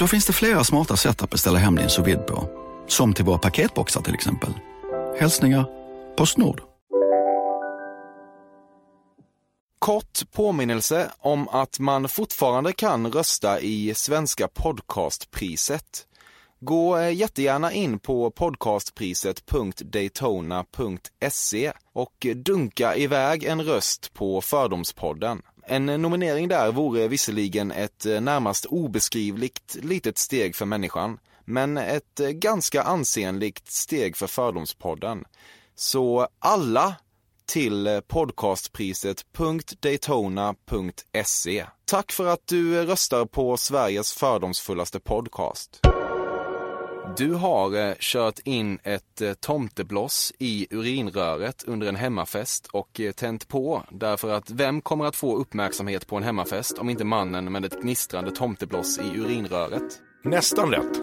Då finns det flera smarta sätt att beställa hem din sous vide på. Som till våra paketboxar till exempel. Hälsningar Postnord. Kort påminnelse om att man fortfarande kan rösta i Svenska podcastpriset. Gå eh, jättegärna in på podcastpriset.daytona.se och dunka iväg en röst på Fördomspodden. En nominering där vore visserligen ett eh, närmast obeskrivligt litet steg för människan, men ett eh, ganska ansenligt steg för Fördomspodden. Så alla till eh, podcastpriset.daytona.se. Tack för att du röstar på Sveriges fördomsfullaste podcast. Du har eh, kört in ett eh, tomtebloss i urinröret under en hemmafest och eh, tänt på därför att vem kommer att få uppmärksamhet på en hemmafest om inte mannen med ett gnistrande tomtebloss i urinröret? Nästan rätt.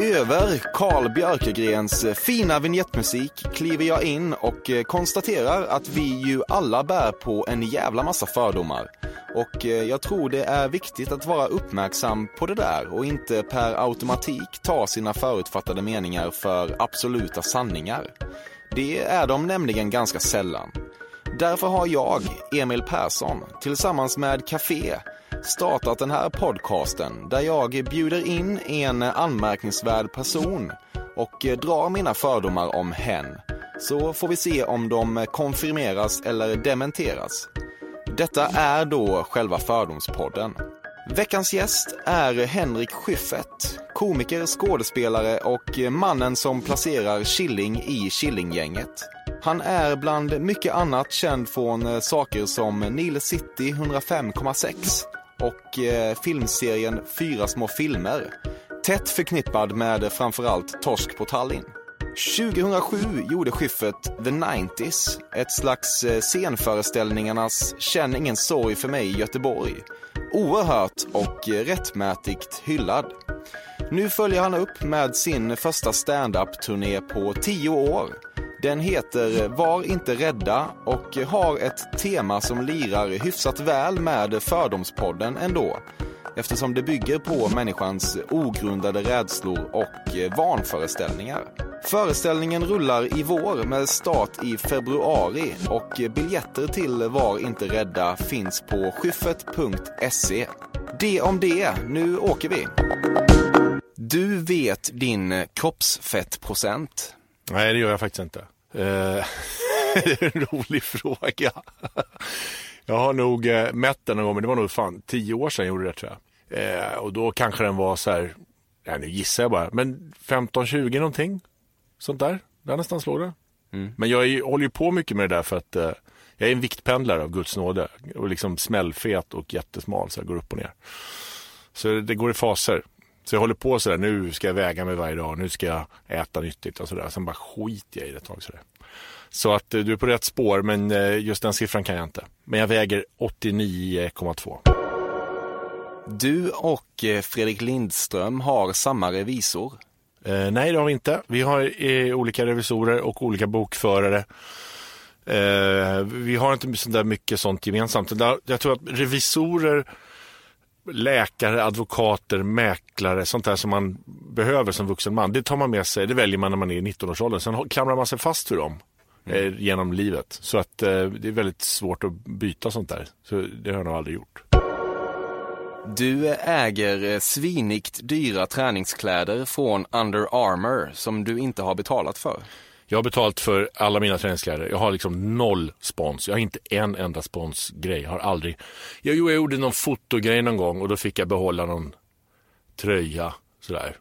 Över Carl Björkegrens fina vignettmusik kliver jag in och konstaterar att vi ju alla bär på en jävla massa fördomar. Och eh, jag tror det är viktigt att vara uppmärksam på det där och inte per automatik ta sina förutfattade meningar för absoluta sanningar. Det är de nämligen ganska sällan. Därför har jag, Emil Persson, tillsammans med Café startat den här podcasten där jag bjuder in en anmärkningsvärd person och eh, drar mina fördomar om hen. Så får vi se om de konfirmeras eller dementeras. Detta är då själva Fördomspodden. Veckans gäst är Henrik Schyffert, komiker, skådespelare och mannen som placerar Killing i Killinggänget. Han är bland mycket annat känd från saker som Nile City 105,6 och eh, filmserien Fyra små filmer. Tätt förknippad med framförallt Torsk på Tallinn. 2007 gjorde Schyffert The 90s, ett slags eh, scenföreställningarnas Känn ingen sorg för mig i Göteborg. Oerhört och eh, rättmätigt hyllad. Nu följer han upp med sin första stand-up-turné på tio år. Den heter eh, Var inte rädda och har ett tema som lirar hyfsat väl med Fördomspodden ändå. Eftersom det bygger på människans ogrundade rädslor och eh, vanföreställningar. Föreställningen rullar i vår med start i februari och biljetter till Var inte rädda finns på skyffet.se. Det om det, nu åker vi. Du vet din kroppsfettprocent. Nej, det gör jag faktiskt inte. Eh, det är en rolig fråga. Jag har nog eh, mätt den någon gång, men det var nog fan tio år sedan jag gjorde det tror jag. Eh, och då kanske den var så här, ja, nu gissar jag bara, men 15-20 någonting. Sånt där, där någonstans låg det. Mm. Men jag är, håller ju på mycket med det där för att eh, jag är en viktpendlare av Guds nåde. Och liksom smällfet och jättesmal så jag går upp och ner. Så det går i faser. Så jag håller på sådär, nu ska jag väga mig varje dag, nu ska jag äta nyttigt och sådär. Sen bara skiter jag i det ett tag sådär. Så att eh, du är på rätt spår, men eh, just den siffran kan jag inte. Men jag väger 89,2. Du och eh, Fredrik Lindström har samma revisor. Eh, nej, det har vi inte. Vi har eh, olika revisorer och olika bokförare. Eh, vi har inte så där mycket sånt gemensamt. Jag tror att revisorer, läkare, advokater, mäklare, sånt där som man behöver som vuxen man, det tar man med sig, det väljer man när man är i 19-årsåldern. Sen klamrar man sig fast för dem eh, genom livet. Så att eh, det är väldigt svårt att byta sånt där. Så det har jag nog aldrig gjort. Du äger eh, svinigt dyra träningskläder från Under Armour som du inte har betalat för. Jag har betalt för alla mina träningskläder. Jag har liksom noll spons. Jag har inte en enda sponsgrej. Har aldrig. Jag, jo, jag gjorde någon fotogrej någon gång och då fick jag behålla någon tröja sådär.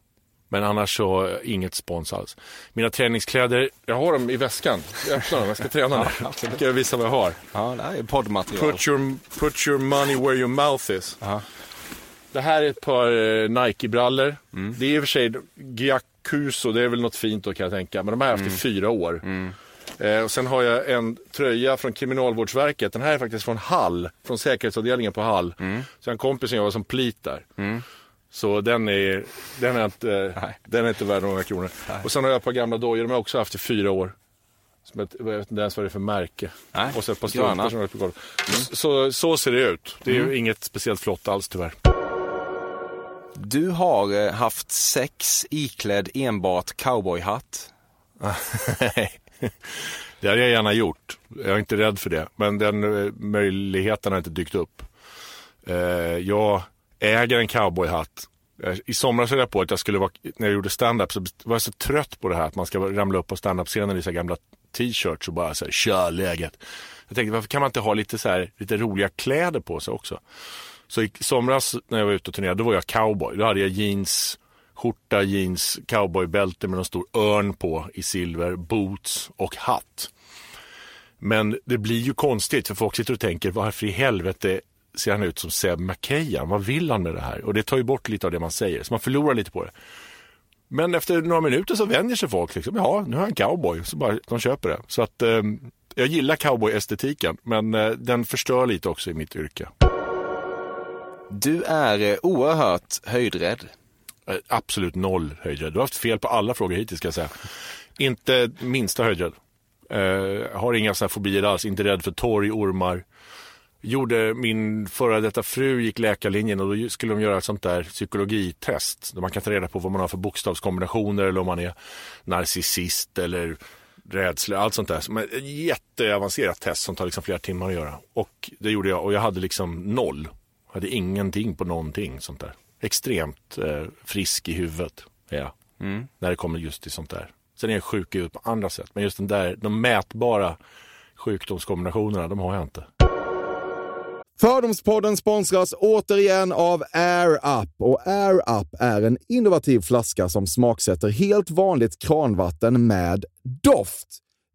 Men annars så inget spons alls. Mina träningskläder, jag har dem i väskan. Jag öppnar dem, jag ska träna nu. Ska jag visa vad jag har. Ja, det här är poddmaterial. Put your, put your money where your mouth is. Ja. Det här är ett par eh, Nike-brallor. Mm. Det är i och för sig Giacuso, det är väl något fint då kan jag tänka. Men de har jag haft i Mm. fyra år. Eh, och sen har jag en tröja från Kriminalvårdsverket. Den här är faktiskt från Hall, från säkerhetsavdelningen på Hall. Mm. Så en kompis som jag var som plit där. Så den är, den är, inte, den är inte värd några kronor. Och sen har jag ett par gamla dojor, de har jag också haft i fyra år. Som ett, jag vet inte ens vad det är för märke. Nej, och så ett par strumpor som jag har på golvet. Så, så ser det ut. Det är ju inget speciellt flott alls tyvärr. Du har eh, haft sex iklädd enbart cowboyhatt. Nej, det hade jag gärna gjort. Jag är inte rädd för det. Men den eh, möjligheten har inte dykt upp. Eh, jag äger en cowboyhatt. I somras höll jag på att jag skulle vara, när jag gjorde stand-up så var jag så trött på det här att man ska ramla upp på stand-up-scenen i så gamla t-shirts och bara så här, kör läget. Jag tänkte varför kan man inte ha lite, så här, lite roliga kläder på sig också? Så i somras när jag var ute och turnerade, då var jag cowboy. Då hade jag jeans, skjorta, jeans, cowboybälte med en stor örn på i silver, boots och hatt. Men det blir ju konstigt för folk sitter och tänker varför i helvete ser han ut som Seb McKayan? Vad vill han med det här? Och det tar ju bort lite av det man säger, så man förlorar lite på det. Men efter några minuter så vänjer sig folk. Liksom, ja, nu har jag en cowboy. Så bara, de köper det. Så att eh, jag gillar cowboy-estetiken, men eh, den förstör lite också i mitt yrke. Du är eh, oerhört höjdrädd. Eh, absolut noll höjdrädd. Du har haft fel på alla frågor hittills ska jag säga. Inte minsta höjdrädd. Uh, har inga sådana fobier alls. Inte rädd för torg, ormar. Gjorde min före detta fru gick läkarlinjen och då skulle de göra ett sånt där psykologitest. Där man kan ta reda på vad man har för bokstavskombinationer eller om man är narcissist eller rädsla, allt sånt där. Men ett jätteavancerat test som tar liksom flera timmar att göra. Och det gjorde jag och jag hade liksom noll. Jag hade ingenting på någonting sånt där. Extremt eh, frisk i huvudet är jag. När det kommer just till sånt där. Sen är jag sjuk i huvudet på andra sätt. Men just den där, de mätbara sjukdomskombinationerna, de har jag inte. Fördomspodden sponsras återigen av Air Up. Och Air Up är en innovativ flaska som smaksätter helt vanligt kranvatten med doft.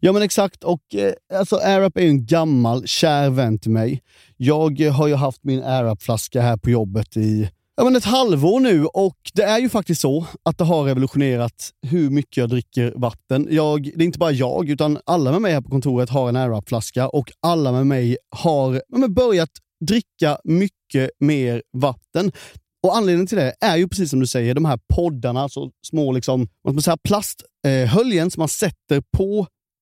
Ja men exakt, och eh, alltså AirUp är ju en gammal kär vän till mig. Jag eh, har ju haft min AirUp-flaska här på jobbet i ja, men ett halvår nu och det är ju faktiskt så att det har revolutionerat hur mycket jag dricker vatten. Jag, det är inte bara jag, utan alla med mig här på kontoret har en AirUp-flaska och alla med mig har ja, men börjat dricka mycket mer vatten. Och Anledningen till det är ju precis som du säger, de här poddarna, så små liksom, vad ska man säga, plasthöljen som man sätter på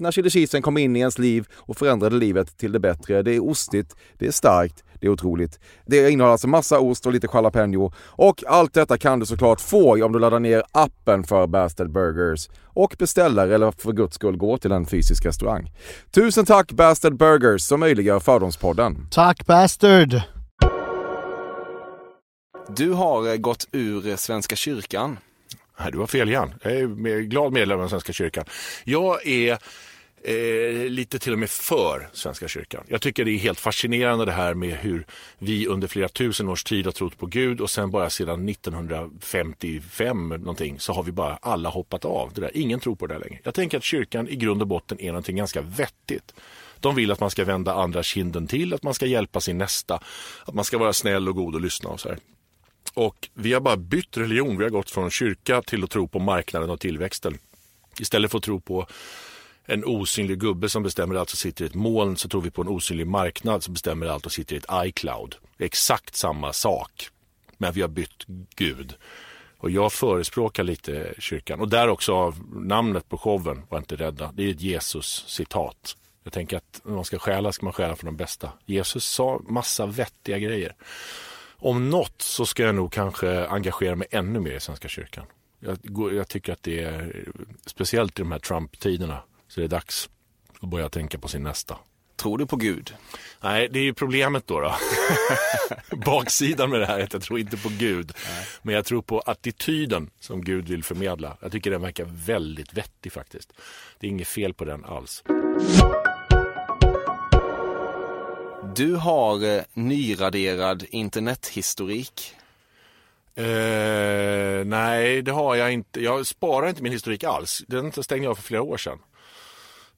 när chili cheesen kom in i ens liv och förändrade livet till det bättre. Det är ostigt, det är starkt, det är otroligt. Det innehåller alltså massa ost och lite jalapeno. Och allt detta kan du såklart få om du laddar ner appen för Bastard Burgers och beställer eller för guds skull går till en fysisk restaurang. Tusen tack Bastard Burgers som möjliggör Fördomspodden. Tack Bastard! Du har eh, gått ur eh, Svenska kyrkan. Nej, du har fel Jan. Jag är glad medlem av Svenska kyrkan. Jag är eh, lite till och med för Svenska kyrkan. Jag tycker det är helt fascinerande det här med hur vi under flera tusen års tid har trott på Gud och sen bara sedan 1955 någonting så har vi bara alla hoppat av det där. Ingen tror på det där längre. Jag tänker att kyrkan i grund och botten är någonting ganska vettigt. De vill att man ska vända andra kinden till, att man ska hjälpa sin nästa, att man ska vara snäll och god och lyssna och så här. Och vi har bara bytt religion. Vi har gått från kyrka till att tro på marknaden och tillväxten. Istället för att tro på en osynlig gubbe som bestämmer allt och sitter i ett moln så tror vi på en osynlig marknad som bestämmer allt och sitter i ett iCloud. Exakt samma sak. Men vi har bytt Gud. Och jag förespråkar lite kyrkan. Och där också av namnet på showen, var inte rädda. Det är ett Jesus-citat. Jag tänker att när man ska stjäla ska man stjäla från de bästa. Jesus sa massa vettiga grejer. Om något så ska jag nog kanske engagera mig ännu mer i Svenska kyrkan. Jag, jag tycker att det är, speciellt i de här Trump-tiderna, så det är dags att börja tänka på sin nästa. Tror du på Gud? Nej, det är ju problemet då. då. Baksidan med det här är att jag tror inte på Gud. Men jag tror på attityden som Gud vill förmedla. Jag tycker den verkar väldigt vettig faktiskt. Det är inget fel på den alls. Du har eh, nyraderad internethistorik. Eh, nej, det har jag inte. Jag sparar inte min historik alls. Den stängde jag för flera år sedan.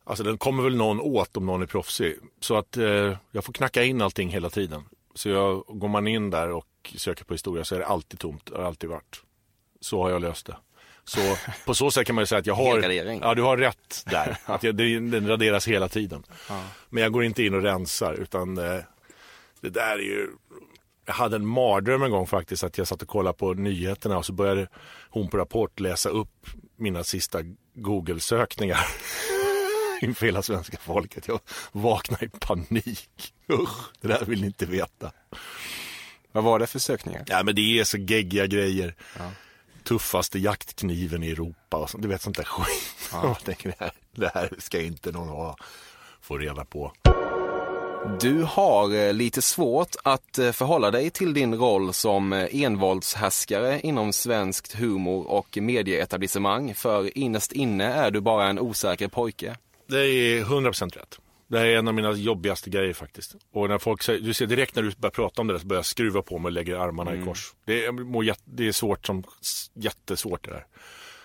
Alltså den kommer väl någon åt om någon är proffsig. Så att eh, jag får knacka in allting hela tiden. Så jag, går man in där och söker på historia så är det alltid tomt. Det har alltid varit. Så har jag löst det. Så på så sätt kan man ju säga att jag har... Ja, du har rätt där. Att jag, det- den raderas hela tiden. Men jag går inte in och rensar utan eh, det där är ju... Jag hade en mardröm en gång faktiskt att jag satt och kollade på nyheterna och så började hon på Rapport läsa upp mina sista Google-sökningar. inför hela svenska folket. Jag vaknade i panik. Usch, det där vill ni inte veta. Vad var det för sökningar? Ja, men det är så geggiga grejer. Tuffaste jaktkniven i Europa du vet sånt där skit. Tänker, det, här, det här ska inte någon ha, få reda på. Du har eh, lite svårt att eh, förhålla dig till din roll som eh, envåldshärskare inom svenskt humor och medieetablissemang. För innerst inne är du bara en osäker pojke. Det är 100% rätt. Det här är en av mina jobbigaste grejer faktiskt. Och när folk säger, du ser direkt när du börjar prata om det där så börjar jag skruva på mig och lägger armarna i kors. Det är, det är svårt som, jättesvårt det där.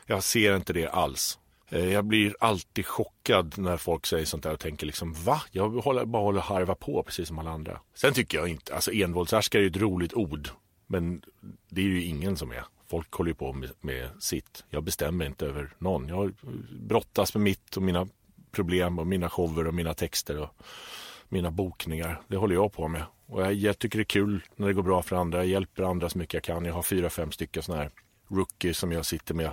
Jag ser inte det alls. Eh, Jag blir alltid chockad när folk säger sånt där och tänker liksom va? Jag håller, bara håller harva på precis som alla andra. Sen tycker jag inte, alltså envåldshärskare är ju ett roligt ord. Men det är ju ingen som är. Folk håller ju på med, med sitt. Jag bestämmer inte över någon. Jag brottas med mitt och mina problem och mina shower och mina texter och mina bokningar. Det håller jag på med. Och jag, jag tycker det är kul när det går bra för andra. Jag hjälper andra så mycket jag kan. Jag har fyra, fem stycken sådana här rookies som jag sitter med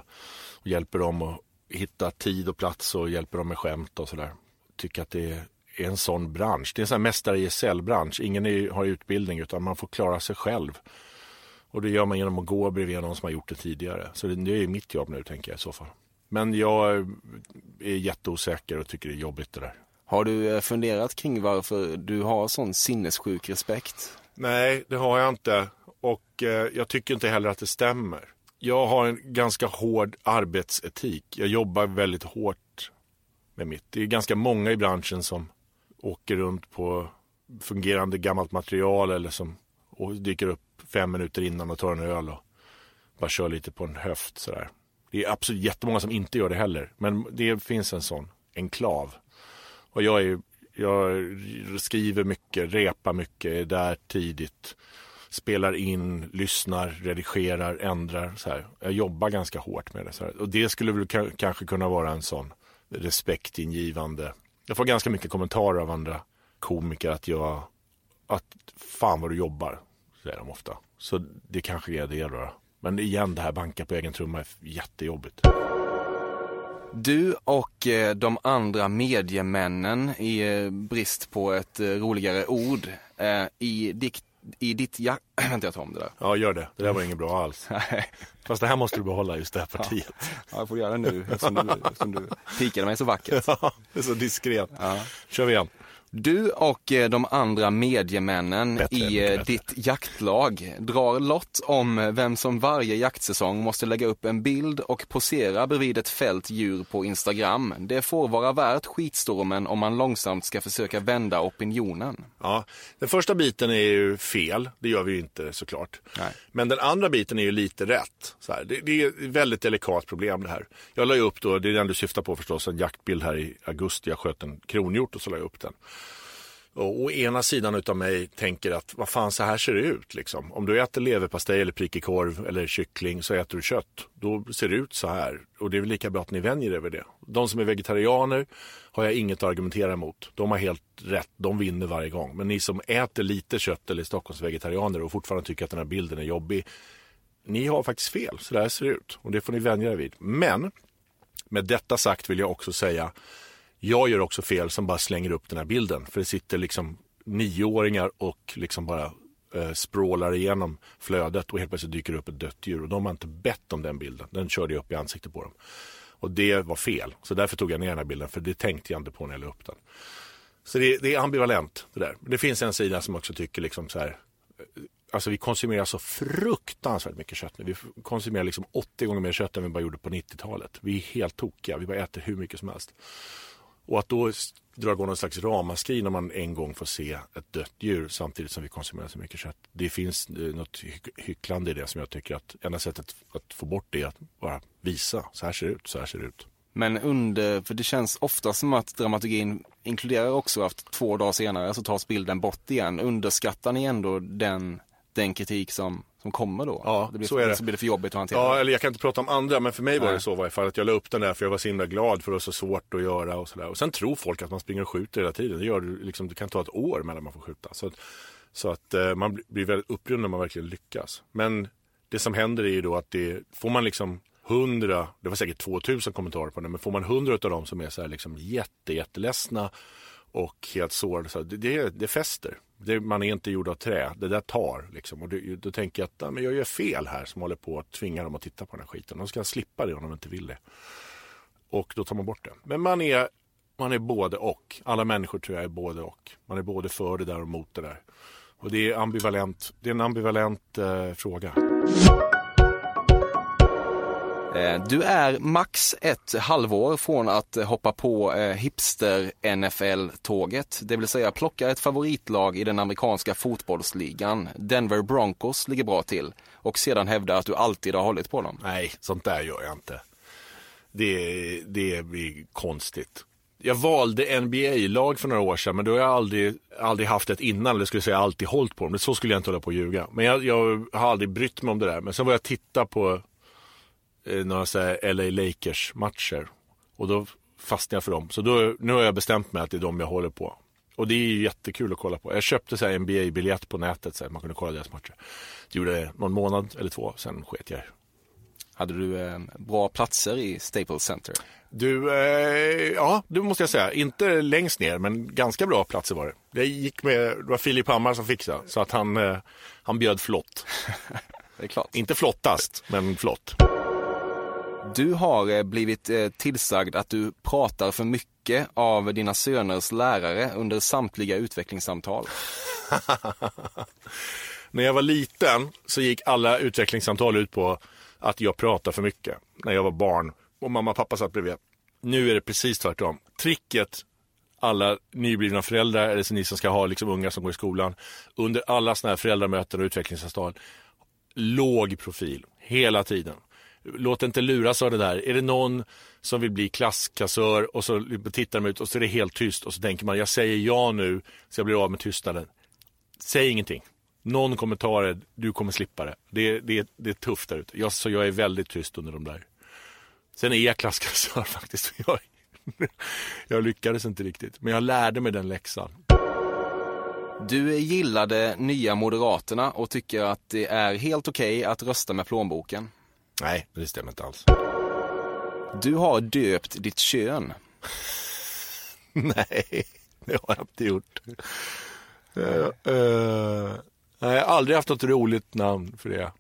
och hjälper dem att hitta tid och plats och hjälper dem med skämt och sådär. Tycker att det är en sån bransch. Det är en sån här mästare i gesällbransch. Ingen är, har utbildning utan man får klara sig själv. Och det gör man genom att gå bredvid någon som har gjort det tidigare. Så det, det är mitt jobb nu tänker jag i så fall. Men jag är jätteosäker och tycker det är jobbigt det där. Har du eh, funderat kring varför du har sån sinnessjuk respekt? Nej, det har jag inte. Och eh, jag tycker inte heller att det stämmer. Jag har en ganska hård arbetsetik. Jag jobbar väldigt hårt med mitt. Det är ganska många i branschen som åker runt på fungerande gammalt material eller som dyker upp fem minuter innan och tar en öl och bara kör lite på en höft sådär. Det är absolut jättemånga som inte gör det heller. Men det finns en sån enklav. Och jag, är, jag skriver mycket, repar mycket, är där tidigt. Spelar in, lyssnar, redigerar, ändrar. Så här. Jag jobbar ganska hårt med det. Så här. Och det skulle väl kanske kunna vara en sån respektingivande. Jag får ganska mycket kommentarer av andra komiker att jag, att fan vad du jobbar, säger de ofta. Så det kanske är det då. Men igen, det här banka på egen trumma är jättejobbigt. Du och eh, de andra mediemännen, i eh, brist på ett eh, roligare ord, i, dikt, i ditt ja... Vänta, jag tar om det där. Ja, gör det. Det där var inget bra alls. Fast det här måste du behålla, just det här partiet. ja, jag får göra det nu eftersom du, eftersom du pikade mig så vackert. Ja, det är så diskret. Ja. kör vi igen. Du och eh, de andra mediemännen Bättre, i eh, bättre. ditt jaktlag drar lott om vem som varje jaktsäsong måste lägga upp en bild och posera bredvid ett fält djur på Instagram. Det får vara värt skitstormen om man långsamt ska försöka vända opinionen. Ja, den första biten är ju fel, det gör vi ju inte såklart. Nej. Men den andra biten är ju lite rätt. Så här, det, det är ett väldigt delikat problem det här. Jag la ju upp då, det är den du syftar på förstås, en jaktbild här i augusti. Jag sköt en kronhjort och så la jag upp den. Och å ena sidan utav mig tänker att vad fan så här ser det ut liksom. Om du äter leverpastej eller prickig korv eller kyckling så äter du kött. Då ser det ut så här. Och det är väl lika bra att ni vänjer er vid det. De som är vegetarianer har jag inget att argumentera emot. De har helt rätt. De vinner varje gång. Men ni som äter lite kött eller Stockholmsvegetarianer och fortfarande tycker att den här bilden är jobbig. Ni har faktiskt fel. Så där ser det ut. Och det får ni vänja er vid. Men med detta sagt vill jag också säga jag gör också fel som bara slänger upp den här bilden. För det sitter liksom nioåringar och liksom bara eh, språlar igenom flödet och helt plötsligt dyker det upp ett dött djur. Och de har inte bett om den bilden. Den körde jag upp i ansiktet på dem. Och det var fel. Så därför tog jag ner den här bilden. För det tänkte jag inte på när jag la upp den. Så det, det är ambivalent det där. Det finns en sida som också tycker liksom så här. Eh, Alltså vi konsumerar så fruktansvärt mycket kött nu. Vi konsumerar liksom 80 gånger mer kött än vi bara gjorde på 90-talet. Vi är helt tokiga. Vi bara äter hur mycket som helst. Och att då dra igång någon slags ramaskri när man en gång får se ett dött djur samtidigt som vi konsumerar så mycket kött. Det finns eh, något hy- hycklande i det som jag tycker att enda sättet att få bort det är att bara visa. Så här ser det ut, så här ser det ut. Men under, för det känns ofta som att dramaturgin inkluderar också att två dagar senare så tas bilden bort igen. Underskattar ni ändå den, den kritik som, som kommer då? Ja, det blir, så är det. Så blir det för jobbigt att hantera. Ja, eller jag kan inte prata om andra, men för mig var Nej. det så i varje fall att jag la upp den där för jag var så himla glad för det var så svårt att göra och sådär. Och sen tror folk att man springer och skjuter hela tiden. Det gör liksom, det kan ta ett år mellan man får skjuta. Så att, så att eh, man blir- blir väldigt upprymd när man verkligen lyckas. Men det som händer är ju då att det, får man liksom hundra, det var säkert 2000 kommentarer på den, men får man hundra av dem som är så här liksom jätte, jätteledsna och helt sårade, så det, det, det fäster. Det, man är inte gjord av trä, det där tar. Liksom. Och det, då tänker jag att ja, men jag gör fel här som håller på att tvinga dem att titta på den här skiten. De ska slippa det om de inte vill det. Och då tar man bort det. Men man är, man är både och. Alla människor tror jag är både och. Man är både för det där och mot det där. Och det är ambivalent. Det är en ambivalent eh, fråga. Eh, du är max ett halvår från att hoppa på eh, hipster-NFL-tåget, det vill säga plocka ett favoritlag i den amerikanska fotbollsligan. Denver Broncos ligger bra till och sedan hävda att du alltid har hållit på dem. Nej, sånt där gör jag inte. Det, det blir konstigt. Jag valde NBA-lag för några år sedan, men då har jag aldrig, aldrig haft ett innan. Eller skulle säga alltid hållit på dem. Så skulle jag inte hålla på och ljuga. Men jag, jag har aldrig brytt mig om det där. Men sen var jag titta på eh, några så här LA Lakers-matcher. Och då fastnade jag för dem. Så då, nu har jag bestämt mig att det är de jag håller på. Och det är ju jättekul att kolla på. Jag köpte så NBA-biljett på nätet så att man kunde kolla deras matcher. Det gjorde det någon månad eller två, sen sket jag. Hade du eh, bra platser i Staples Center? Du, eh, ja, det måste jag säga. Inte längst ner, men ganska bra platser var det. Jag gick med, det var Filip Hammar som fixade, så att han, eh, han bjöd flott. Det är klart. Inte flottast, men flott. Du har eh, blivit eh, tillsagd att du pratar för mycket av dina söners lärare under samtliga utvecklingssamtal. När jag var liten så gick alla utvecklingssamtal ut på att jag pratade för mycket när jag var barn och mamma och pappa satt bredvid. Nu är det precis tvärtom. Tricket alla nyblivna föräldrar, eller så ni som ska ha liksom unga som går i skolan, under alla sådana här föräldramöten och utvecklingssamtal, låg profil hela tiden. Låt inte luras av det där. Är det någon som vill bli klasskassör och så tittar de ut och så är det helt tyst och så tänker man jag säger ja nu så jag blir av med tystnaden. Säg ingenting. Någon kommentar du kommer slippa det. Det, det, det är tufft där ute. Jag, så jag är väldigt tyst under de där. Sen är jag klasskassör faktiskt. Jag, jag lyckades inte riktigt. Men jag lärde mig den läxan. Du gillade Nya Moderaterna och tycker att det är helt okej att rösta med plånboken. Nej, det stämmer inte alls. Du har döpt ditt kön. Nej, det har jag inte gjort. Uh, uh, nej, jag har aldrig haft något roligt namn för det.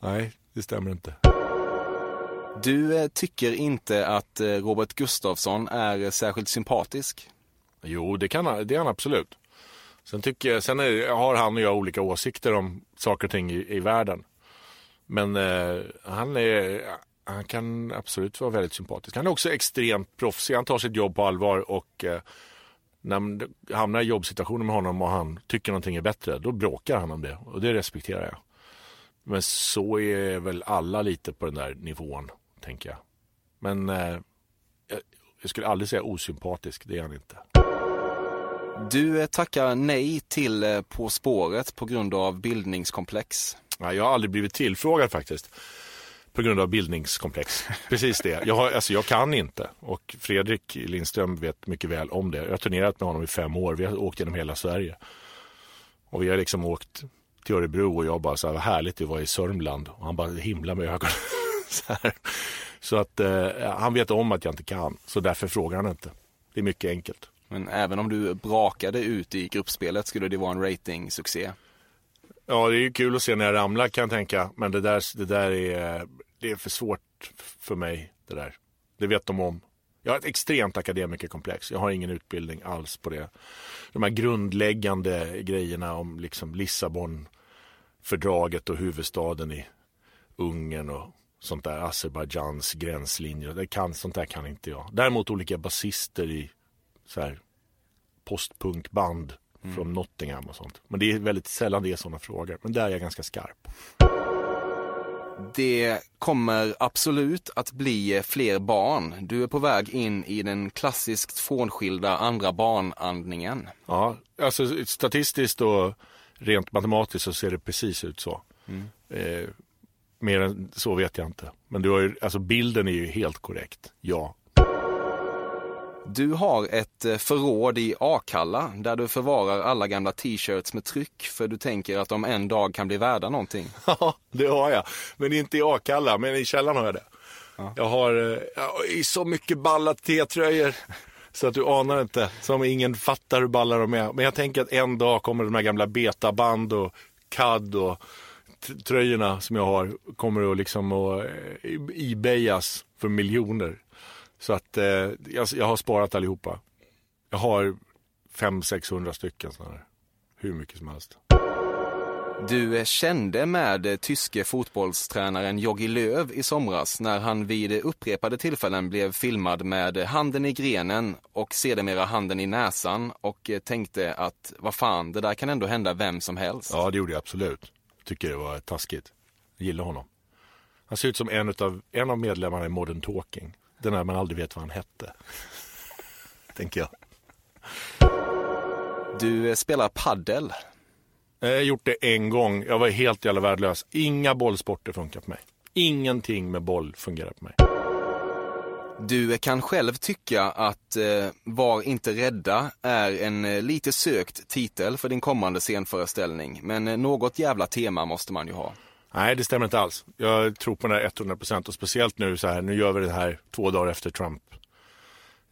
Nej, det stämmer inte. Du eh, tycker inte att eh, Robert Gustafsson är särskilt sympatisk. Jo, det, kan, han- det är han absolut. Sen, tycker jag, sen är, har han och jag olika åsikter om saker och ting i, i världen. Men eh, han, är, han kan absolut vara väldigt sympatisk. Han är också extremt proffsig. Han tar sitt jobb på allvar och eh, när man hamnar i jobbsituationer med honom och han tycker någonting är bättre, då bråkar han om det och det respekterar jag. Men så är väl alla lite på den där nivån, tänker jag. Men eh, jag, skulle aldrig säga osympatisk, det är han inte. Du eh, tackar nej till eh, På spåret på grund av bildningskomplex. Nej, jag har aldrig blivit tillfrågad faktiskt. På grund av bildningskomplex. Precis det. Jag, har, alltså, jag kan inte. Och Fredrik Lindström vet mycket väl om det. Jag har turnerat med honom i fem år. Vi har åkt genom hela Sverige. Och vi har liksom åkt till Örebro och jag bara så här, vad härligt det var i Sörmland. Och han bara himla med ögonen. så, här. så att eh, han vet om att jag inte kan. Så därför frågar han inte. Det är mycket enkelt. Men även om du brakade ut i gruppspelet skulle det vara en ratingsuccé. Ja, det är ju kul att se när jag ramlar kan jag tänka. Men det där, det där är, det är för svårt för mig. Det där. Det vet de om. Jag har ett extremt akademikerkomplex. Jag har ingen utbildning alls på det. De här grundläggande grejerna om liksom Lissabonfördraget och huvudstaden i Ungern och sånt där. Azerbajdzjans gränslinjer. Det kan, sånt där kan inte jag. Däremot olika basister i så här postpunkband från Nottingham och sånt. Men det är väldigt sällan det är sådana frågor. Men där är jag ganska skarp. Det kommer absolut att bli fler barn. Du är på väg in i den klassiskt frånskilda andra barnandningen. Ja, alltså statistiskt och rent matematiskt så ser det precis ut så. Eh, mer än så vet jag inte. Men du har ju, alltså bilden är ju helt korrekt. Ja. Du har ett eh, förråd i Akalla där du förvarar alla gamla t-shirts med tryck för du tänker att de en dag kan bli värda någonting. Ja, det har jag. Men inte i Akalla, men i källaren har jag det. Jag har eh, ja, i så mycket balla T-tröjor så att du anar inte. Som ingen fattar hur balla de är. Men jag tänker att en dag kommer de här gamla betaband och CAD och tröjorna som jag har kommer att liksom att eh, ebayas för miljoner. Så att eh, jag, jag har sparat allihopa. Jag har 500-600 stycken sådana här. Hur mycket som helst. Du kände med tyske fotbollstränaren Jogi Löw i somras när han vid upprepade tillfällen blev filmad med handen i grenen och sedermera handen i näsan och tänkte att vad fan, det där kan ändå hända vem som helst. Ja, det gjorde jag absolut. Tycker det var taskigt. Jag gillar honom. Han ser ut som en av, en av medlemmarna i Modern Talking. Den där man aldrig vet vad han hette. Tänker jag. Du eh, spelar paddel. Jag har gjort det en gång. Jag var helt jävla värdelös. Inga bollsporter funkar på mig. Ingenting med boll fungerar på mig. Du kan själv tycka att eh, Var inte rädda är en eh, lite sökt titel för din kommande scenföreställning. Men eh, något jävla tema måste man ju ha. Nej, det stämmer inte alls. Jag tror på det här 100 procent och speciellt nu så här. Nu gör vi det här två dagar efter Trump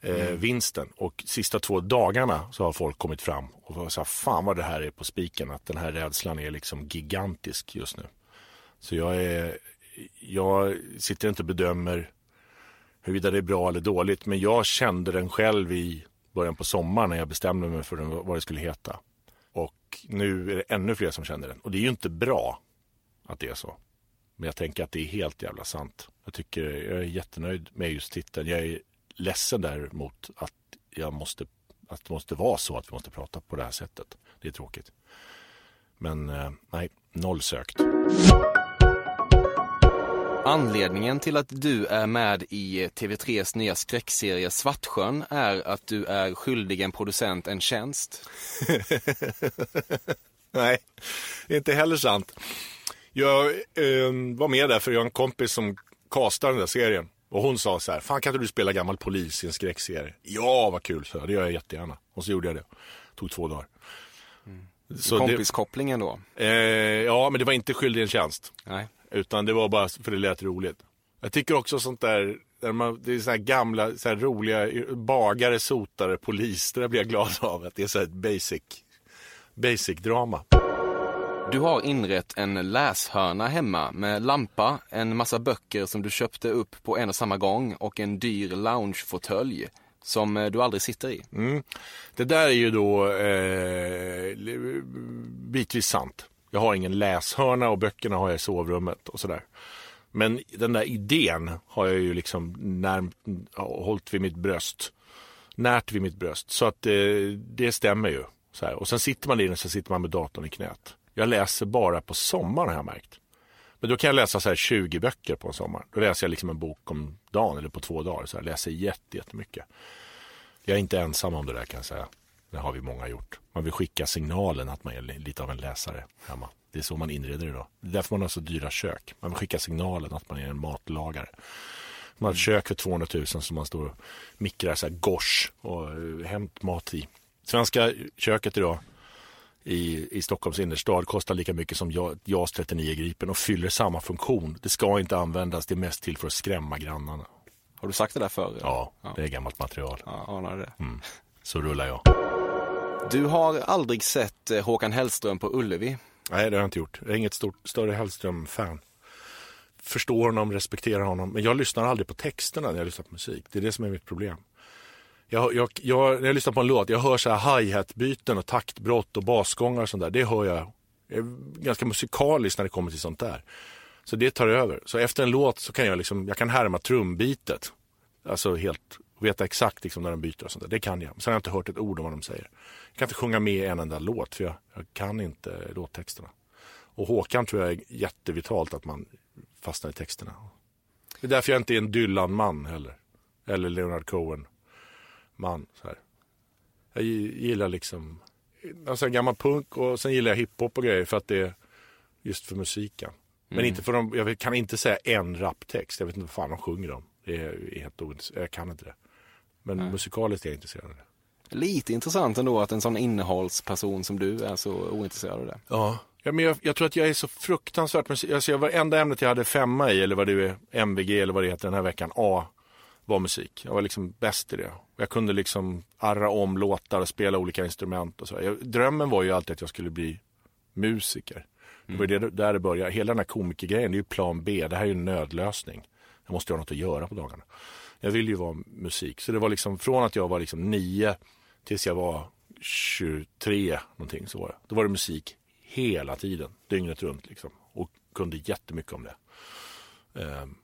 eh, vinsten och sista två dagarna så har folk kommit fram och här, fan vad det här är på spiken att den här rädslan är liksom gigantisk just nu. Så jag är, jag sitter inte och bedömer huruvida det är bra eller dåligt men jag kände den själv i början på sommaren när jag bestämde mig för den, vad det skulle heta. Och nu är det ännu fler som känner den och det är ju inte bra att det är så. Men jag tänker att det är helt jävla sant. Jag tycker jag är jättenöjd med just titeln. Jag är ledsen däremot att jag måste att det måste vara så att vi måste prata på det här sättet. Det är tråkigt. Men eh, nej, noll sökt. Anledningen till att du är med i TV3s nya skräckserie Svartsjön är att du är skyldig en producent en tjänst. nej, inte heller sant. Jag eh, var med där för jag har en kompis som castade den där serien. Och hon sa så här, fan kan inte du spela gammal polis i en skräckserie? Ja, vad kul, så det gör jag jättegärna. Och så gjorde jag det. Tog två dagar. Så Kompiskopplingen då? eh, ja, men det var inte skyldig en tjänst. Nej. Utan det var bara för det lät roligt. Jag tycker också sånt där, där man, det är så här gamla, så här roliga bagare, sotare, polis. Det där blir jag glad av. Att det är så här basic, basic drama. Du har inrett en läshörna hemma med lampa, en massa böcker som du köpte upp på en och samma gång och en dyr loungefåtölj som eh, du aldrig sitter i. Mm. Det där är ju då eh, bitvis sant. Jag har ingen läshörna och böckerna har jag i sovrummet och sådär. Men den där idén har jag ju liksom närmt, hållit vid mitt bröst. Närt vid mitt bröst. Så att eh, det stämmer ju. Så här. Och sen sitter man i den så sitter man med datorn i knät. Jag läser bara på sommaren har jag märkt. Men då kan jag läsa så här 20 böcker på en sommar. Då läser jag liksom en bok om dagen eller på två dagar. Så jag läser jätte, jättemycket. Jag är inte ensam om det där kan jag säga. Det har vi många gjort. Man vill skicka signalen att man är lite av en läsare hemma. Det är så man inreder idag. Det är därför man har så dyra kök. Man vill skicka signalen att man är en matlagare. Man har ett kök för 200 000 som man står och mikrar så här gosh och eh, hämt mat i. Svenska köket idag i, i Stockholms innerstad kostar lika mycket som Ja- JAS 39 Gripen och fyller samma funktion. Det ska inte användas, det är mest till för att skrämma grannarna. Har du sagt det där förr? Ja, det är gammalt material. Ja, anar det. Mm. Så rullar jag. Du har aldrig sett eh, Håkan Hellström på Ullevi. Nej, det har jag inte gjort. Jag är inget stort, större Hellström-fan. Förstår honom, respekterar honom. Men jag lyssnar aldrig på texterna när jag lyssnar på musik. Det är det som är mitt problem. Jag, jag, jag, när jag lyssnar på en låt, jag hör så här hi-hat-byten och taktbrott och basgångar och sånt där. Det hör jag. Jag är ganska musikalisk när det kommer till sånt där. Så det tar över. Så efter en låt så kan jag liksom, jag kan härma trumbitet. Alltså helt, veta exakt liksom när de byter och sånt där. Det kan jag. Sen har jag inte hört ett ord om vad de säger. Jag kan inte sjunga med i en enda låt för jag, jag kan inte låttexterna. Och Håkan tror jag är jättevitalt att man fastnar i texterna. Det är därför jag inte är en Dylan-man heller. Eller Leonard Cohen. Cohen-man. Så här. Jag gi- gillar liksom alltså gammal punk och sen gillar jag hiphop och grejer för att det är just för musiken. Men inte för de, jag kan inte säga en raptext. Jag vet inte vad fan de sjunger om. Det är helt ointressant. Jag kan inte det. Men musikaliskt är jag intresserad av det. Lite intressant ändå att en sån innehållsperson som du är så ointresserad av det. Ja. Ja, men jag, jag tror att jag är så fruktansvärt musik. Alltså jag var enda ämnet jag hade femma i, eller vad det är, MVG eller vad det heter den här veckan, A, var musik. Jag var liksom bäst i det. Jag kunde liksom arra om låtar och spela olika instrument och så. Jag, drömmen var ju alltid att jag skulle bli musiker. Det var det, där det började. Hela den här komikergrejen, det är ju plan B. Det här är ju en nödlösning. Jag måste ha något att göra på dagarna. Jag vill ju vara musik. Så det var liksom från att jag var liksom nio tills jag var 23 någonting så var det. Då var det musik hela tiden, dygnet runt liksom. Och kunde jättemycket om det. Ehm,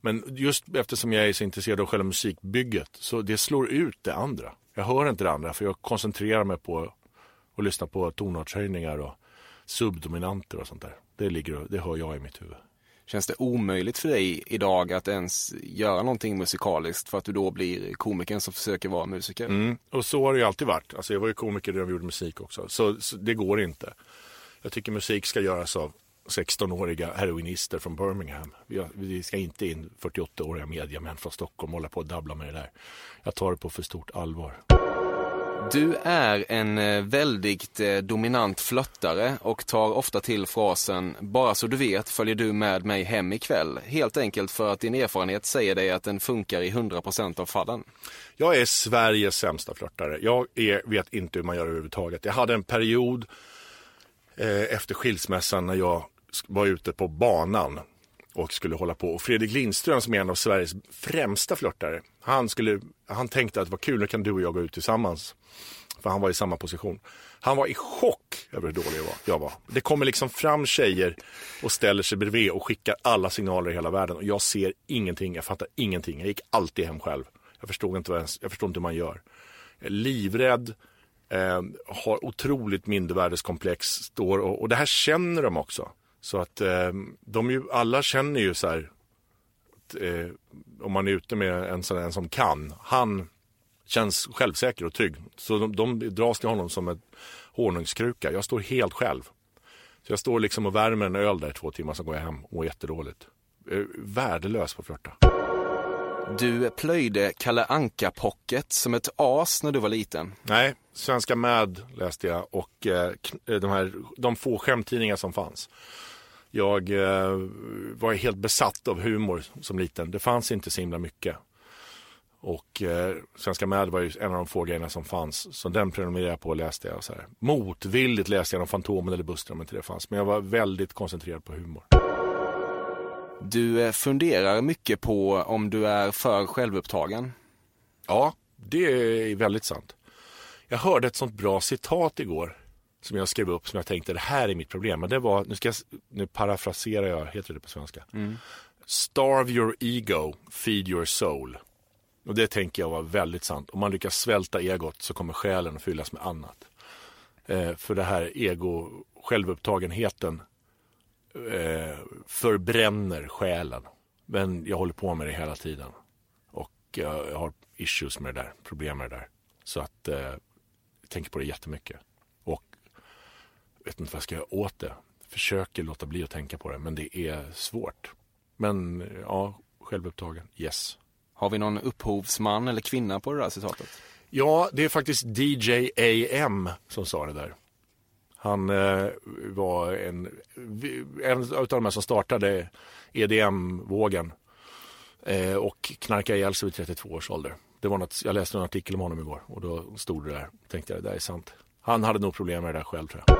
Men just eftersom jag är så intresserad av själva musikbygget så det slår ut det andra. Jag hör inte det andra för jag koncentrerar mig på att lyssna på tonartshöjningar och subdominanter och sånt där. Det, ligger, det hör jag i mitt huvud. Känns det omöjligt för dig idag att ens göra någonting musikaliskt för att du då blir komikern som försöker vara musiker? Mm. Och så har det ju alltid varit. Alltså jag var ju komiker när jag gjorde musik också. Så, så det går inte. Jag tycker musik ska göras av 16-åriga heroinister från Birmingham. Vi, ska inte in 48-åriga mediamän från Stockholm hålla på och dabbla med det där. Jag tar det på för stort allvar. Du är en eh, väldigt eh, dominant flörtare och tar ofta till frasen “bara så du vet följer du med mig hem ikväll” helt enkelt för att din erfarenhet säger dig att den funkar i 100% av fallen. Jag är Sveriges sämsta flörtare. Jag är, vet inte hur man gör överhuvudtaget. Jag hade en period eh, efter skilsmässan när jag var ute på banan och skulle hålla på. Och Fredrik Lindström som är en av Sveriges främsta flörtare, han, skulle, han tänkte att det var kul, nu kan du och jag gå ut tillsammans. För han var i samma position. Han var i chock över hur dålig jag var. Jag var. Det kommer liksom fram tjejer och ställer sig bredvid och skickar alla signaler i hela världen. Och jag ser ingenting, jag fattar ingenting. Jag gick alltid hem själv. Jag förstod inte, vad ens, jag förstod inte hur man gör. Jag är livrädd, eh, har otroligt mindervärdeskomplex. Står och, och det här känner de också. Så att eh, de ju, alla känner ju så här, att, eh, om man är ute med en sån en som kan, han känns självsäker och trygg. Så de, de dras till honom som ett honungskruka. Jag står helt själv. Så jag står liksom och värmer en öl där i två timmar, så går jag hem och mår jättedåligt. Värdelös på att flörta. Du plöjde Kalle Anka Pocket som ett as när du var liten. Nej, Svenska Mad läste jag och eh, de, här, de få skämttidningar som fanns. Jag eh, var helt besatt av humor som liten. Det fanns inte så himla mycket. Och eh, Svenska Mad var ju en av de få grejerna som fanns. Så den prenumererade jag på och läste jag. Så här. Motvilligt läste jag om Fantomen eller Buster om inte det fanns. Men jag var väldigt koncentrerad på humor. Du eh, funderar mycket på om du är för självupptagen. Ja, det är väldigt sant. Jag hörde ett sånt bra citat igår som jag skrev upp som jag tänkte det här är mitt problem. Men det var, nu, ska jag, nu parafraserar jag, heter det på svenska? Starve your ego, feed your soul. Och det tänker jag var väldigt sant. Om man lyckas svälta egot så kommer själen att fyllas med annat. Eh, för det här ego, självupptagenheten eh, förbränner själen. Men jag håller på med det hela tiden. Och jag har issues med det där, problem med det där. Så att eh, jag tänker på det jättemycket. Vet inte vad jag ska göra åt det. Försöker låta bli att tänka på det, men det är svårt. Men ja, självupptagen, yes. Har vi någon upphovsman eller kvinna på det där citatet? Ja, det är faktiskt DJ AM som sa det där. Han eh, var en, en av de här som startade EDM-vågen eh, och knarkade ihjäl sig vid 32 års ålder. Det var något, jag läste en artikel om honom igår och då stod det där. Tänkte jag, det där är sant. Han hade nog problem med det där själv tror jag.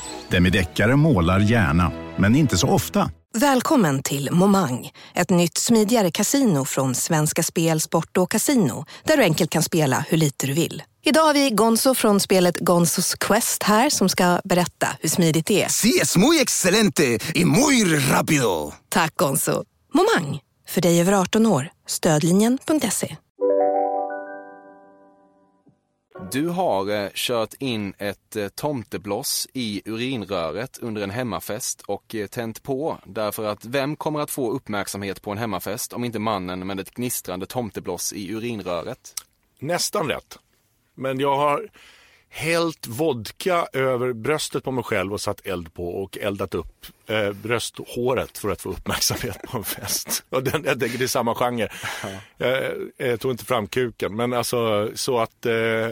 Demideckare målar gärna, men inte så ofta. Välkommen till Momang, ett nytt smidigare kasino från Svenska Spel, Sport och Casino där du enkelt kan spela hur lite du vill. Idag har vi Gonzo från spelet Gonzos Quest här som ska berätta hur smidigt det är. Sí, es muy excelente y muy rápido. Tack Gonzo. Momang, för dig över 18 år. Stödlinjen.se. Du har eh, kört in ett eh, tomtebloss i urinröret under en hemmafest och eh, tänt på därför att vem kommer att få uppmärksamhet på en hemmafest om inte mannen med ett gnistrande tomtebloss i urinröret? Nästan rätt. Men jag har hällt vodka över bröstet på mig själv och satt eld på och eldat upp eh, brösthåret för att få uppmärksamhet på en fest. Och den, jag tänker det är samma genre. Jag, jag tog inte fram kuken, men alltså så att eh,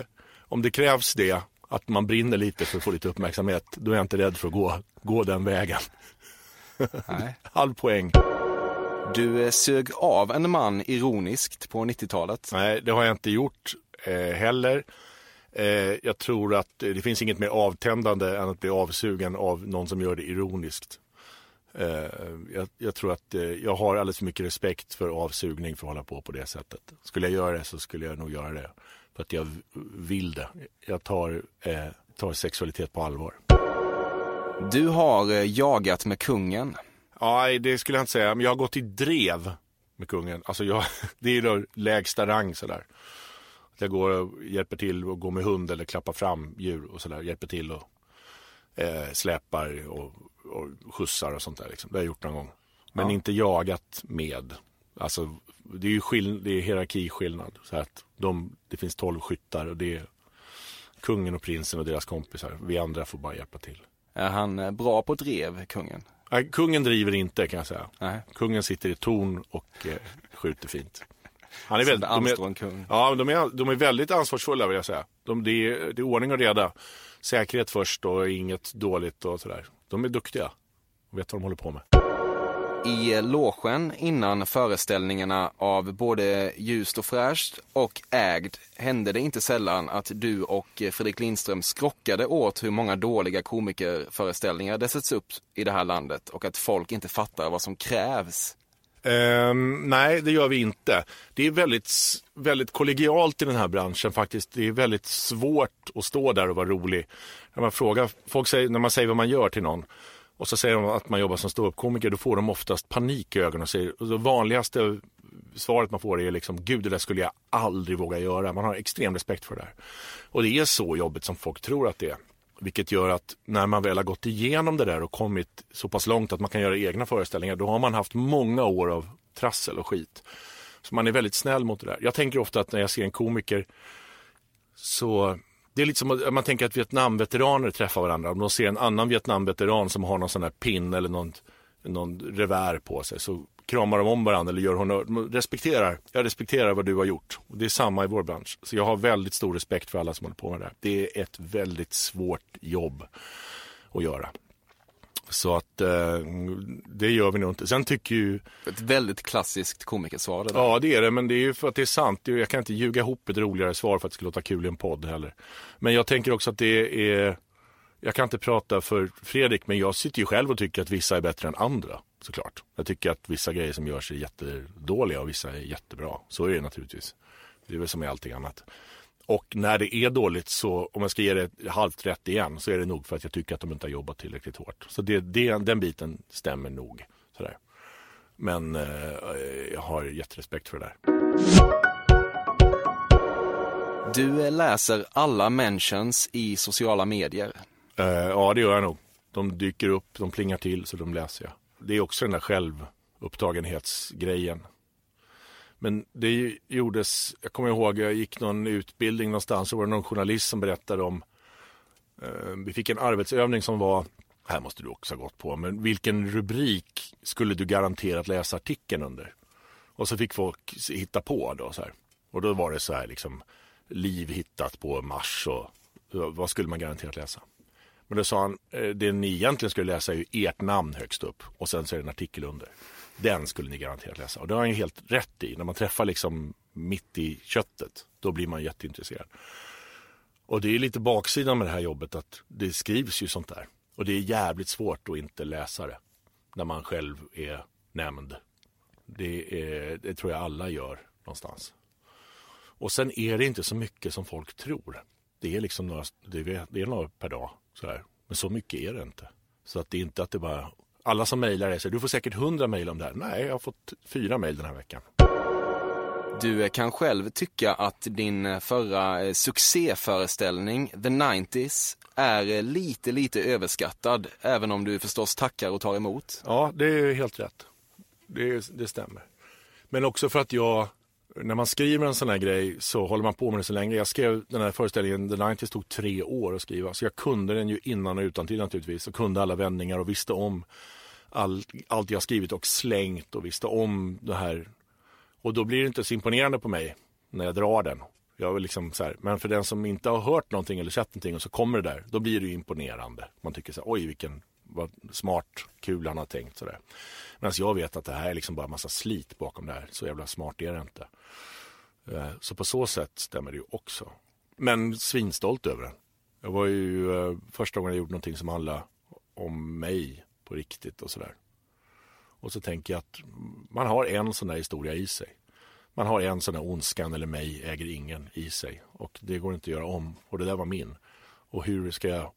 om det krävs det, att man brinner lite för att få lite uppmärksamhet, då är jag inte rädd för att gå, gå den vägen. Nej. Halv poäng. Du eh, sög av en man ironiskt på 90-talet. Nej, det har jag inte gjort eh, heller. Eh, jag tror att eh, det finns inget mer avtändande än att bli avsugen av någon som gör det ironiskt. Eh, jag, jag, tror att eh, jag har alldeles för mycket respekt för avsugning för att hålla på på det sättet. Skulle jag göra det så skulle jag nog göra det för att jag vill det. Jag tar, eh, tar sexualitet på allvar. Du har eh, jagat med kungen. Nej, det skulle jag inte säga. Men jag har gått i drev med kungen. Alltså jag, det är då lägsta rang sådär. Jag går och hjälper till och går med hund eller klappar fram djur och sådär. Hjälper till och eh, släpar och, och skjutsar och sånt där. Liksom. Det har jag gjort någon gång. Men Ja. inte jagat med. Alltså, det är ju skill- det är hierarkiskillnad. Så att de, det finns tolv skyttar och det är kungen och prinsen och deras kompisar. Vi andra får bara hjälpa till. Är han eh, bra på drev, kungen? Nej, kungen driver inte kan jag säga. Nej. Kungen sitter i torn och eh, skjuter fint. Han är väldigt, de är, kung. ja, de är, de är väldigt ansvarsfulla vill jag säga. De, det, är, det är ordning och reda. Säkerhet först och inget dåligt och sådär. De är duktiga och vet vad de håller på med. I logen innan föreställningarna av både Ljust och fräscht och Ägd hände det inte sällan att du och Fredrik Lindström skrockade åt hur många dåliga komikerföreställningar det sätts upp i det här landet och att folk inte fattar vad som krävs. Um, nej, det gör vi inte. Det är väldigt, väldigt kollegialt i den här branschen faktiskt. Det är väldigt svårt att stå där och vara rolig. När man, frågar, folk säger, när man säger vad man gör till någon och så säger de att man jobbar som ståuppkomiker, då får de oftast panik i ögonen och säger, och det vanligaste svaret man får är liksom, gud det där skulle jag aldrig våga göra. Man har extrem respekt för det där. Och det är så jobbigt som folk tror att det är. Vilket gör att när man väl har gått igenom det där och kommit så pass långt att man kan göra egna föreställningar, då har man haft många år av trassel och skit. Så man är väldigt snäll mot det där. Jag tänker ofta att när jag ser en komiker så det är lite som att man tänker att Vietnamveteraner träffar varandra. Om de ser en annan Vietnamveteran som har någon sån här pin eller någon, någon revär på sig så kramar de om varandra eller gör honör. De respekterar, jag respekterar vad du har gjort. Och det är samma i vår bransch. Så jag har väldigt stor respekt för alla som håller på med det här. Det är ett väldigt svårt jobb att göra. Så att eh, det gör vi nog inte. Sen tycker ju... Ett väldigt klassiskt komikersvar det där. Ja det är det, men det är ju för att det är sant. Jag kan inte ljuga ihop ett roligare svar för att det ska låta kul i en podd heller. Men jag tänker också att det är... Jag kan inte prata för Fredrik, men jag sitter ju själv och tycker att vissa är bättre än andra. Såklart. Jag tycker att vissa grejer som görs är jättedåliga och vissa är jättebra. Så är det naturligtvis. Det är väl som med allting annat. Och när det är dåligt så, om jag ska ge det halvt rätt igen, så är det nog för att jag tycker att de inte har jobbat tillräckligt hårt. Så det, det, den biten stämmer nog. Sådär. Men eh, jag har jätterespekt för det där. Du eh, läser alla mentions i sociala medier. Eh, ja, det gör jag nog. De dyker upp, de plingar till, så de läser jag. Det är också den där självupptagenhetsgrejen. Men det gjordes, jag kommer ihåg, jag gick någon utbildning någonstans, och var det någon journalist som berättade om, eh, vi fick en arbetsövning som var, här måste du också ha gått på, men vilken rubrik skulle du garanterat läsa artikeln under? Och så fick folk hitta på då så här. Och då var det så här liksom, liv hittat på Mars och vad skulle man garanterat läsa? Men då sa han, eh, det ni egentligen skulle läsa är ju ert namn högst upp och sen så är det en artikel under. Den skulle ni garanterat läsa. Och det har han ju helt rätt i. När man träffar liksom mitt i köttet, då blir man jätteintresserad. Och det är lite baksidan med det här jobbet att det skrivs ju sånt där. Och det är jävligt svårt att inte läsa det. När man själv är nämnd. Det, är, det tror jag alla gör någonstans. Och sen är det inte så mycket som folk tror. Det är liksom några, det är, det är några per dag. Så här. Men så mycket är det inte. Så att det är inte att det bara, alla som mejlar är så du får säkert hundra mejl om det här. Nej, jag har fått fyra mejl den här veckan. Du kan själv tycka att din förra eh, succéföreställning, The 90s, är eh, lite, lite överskattad, även om du förstås tackar och tar emot. Ja, det är helt rätt. Det, det stämmer. Men också för att jag, när man skriver en sån här grej så håller man på med det så länge. Jag skrev den här föreställningen, The 90s tog tre år att skriva, så jag kunde den ju innan och utan till naturligtvis och kunde alla vändningar och visste om all, allt jag skrivit och slängt och visste om det här och då blir det inte så imponerande på mig när jag drar den. Jag vill liksom så här, men för den som inte har hört någonting eller sett någonting och så kommer det där, då blir det ju imponerande. Man tycker så här, oj vilken vad smart, kul han har tänkt sådär. Medan jag vet att det här är liksom bara massa slit bakom det här. Så jävla smart är det inte. Eh, så på så sätt stämmer det ju också. Men svinstolt över den. Jag var ju eh, första gången jag gjorde någonting som handlade om mig på riktigt och sådär. Och så tänker jag att man har en sån där historia i sig. Man har en sån där ondskan eller mig äger ingen i sig. Och det går inte att göra om. Och det där var min. Och hur ska jag...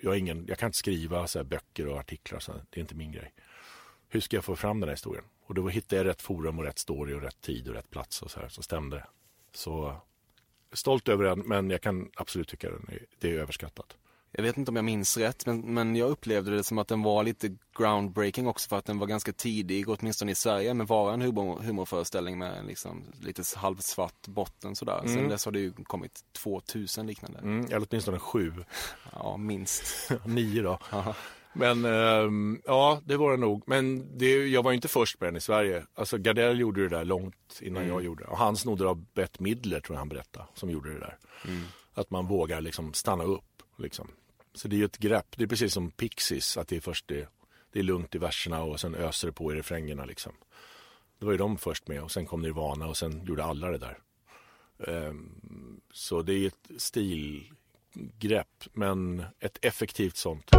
Jag, ingen, jag kan inte skriva så böcker och artiklar. Så det är inte min grej. Hur ska jag få fram den här historien? Och då hittade jag rätt forum och rätt story och rätt tid och rätt plats och så här. Så stämde det. Så stolt över den, men jag kan absolut tycka att det är överskattat jag vet inte om jag minns rätt, men, men jag upplevde det som att den var lite groundbreaking också för att den var ganska tidig, åtminstone i Sverige, med vara en humor, humorföreställning med liksom lite halvsvart botten sådär. Mm. Sen dess har det ju kommit 2000 liknande. Mm, eller åtminstone sju. Ja, minst. Nio då. Men ähm, ja, det var det nog. Men det, jag var inte först med den i Sverige. Alltså Gardell gjorde det där långt innan mm. jag gjorde det. Och han snodde av Bett Midler, tror jag han berättade, som gjorde det där. Mm. Att man vågar liksom stanna upp. Liksom. Så det är ju ett grepp. Det är precis som Pixies, att det är först det, det är lugnt i verserna och sen öser det på i refrängerna liksom. Det var ju de först med och sen kom Nirvana och sen gjorde alla det där. Um, så det är ett stilgrepp, men ett effektivt sånt.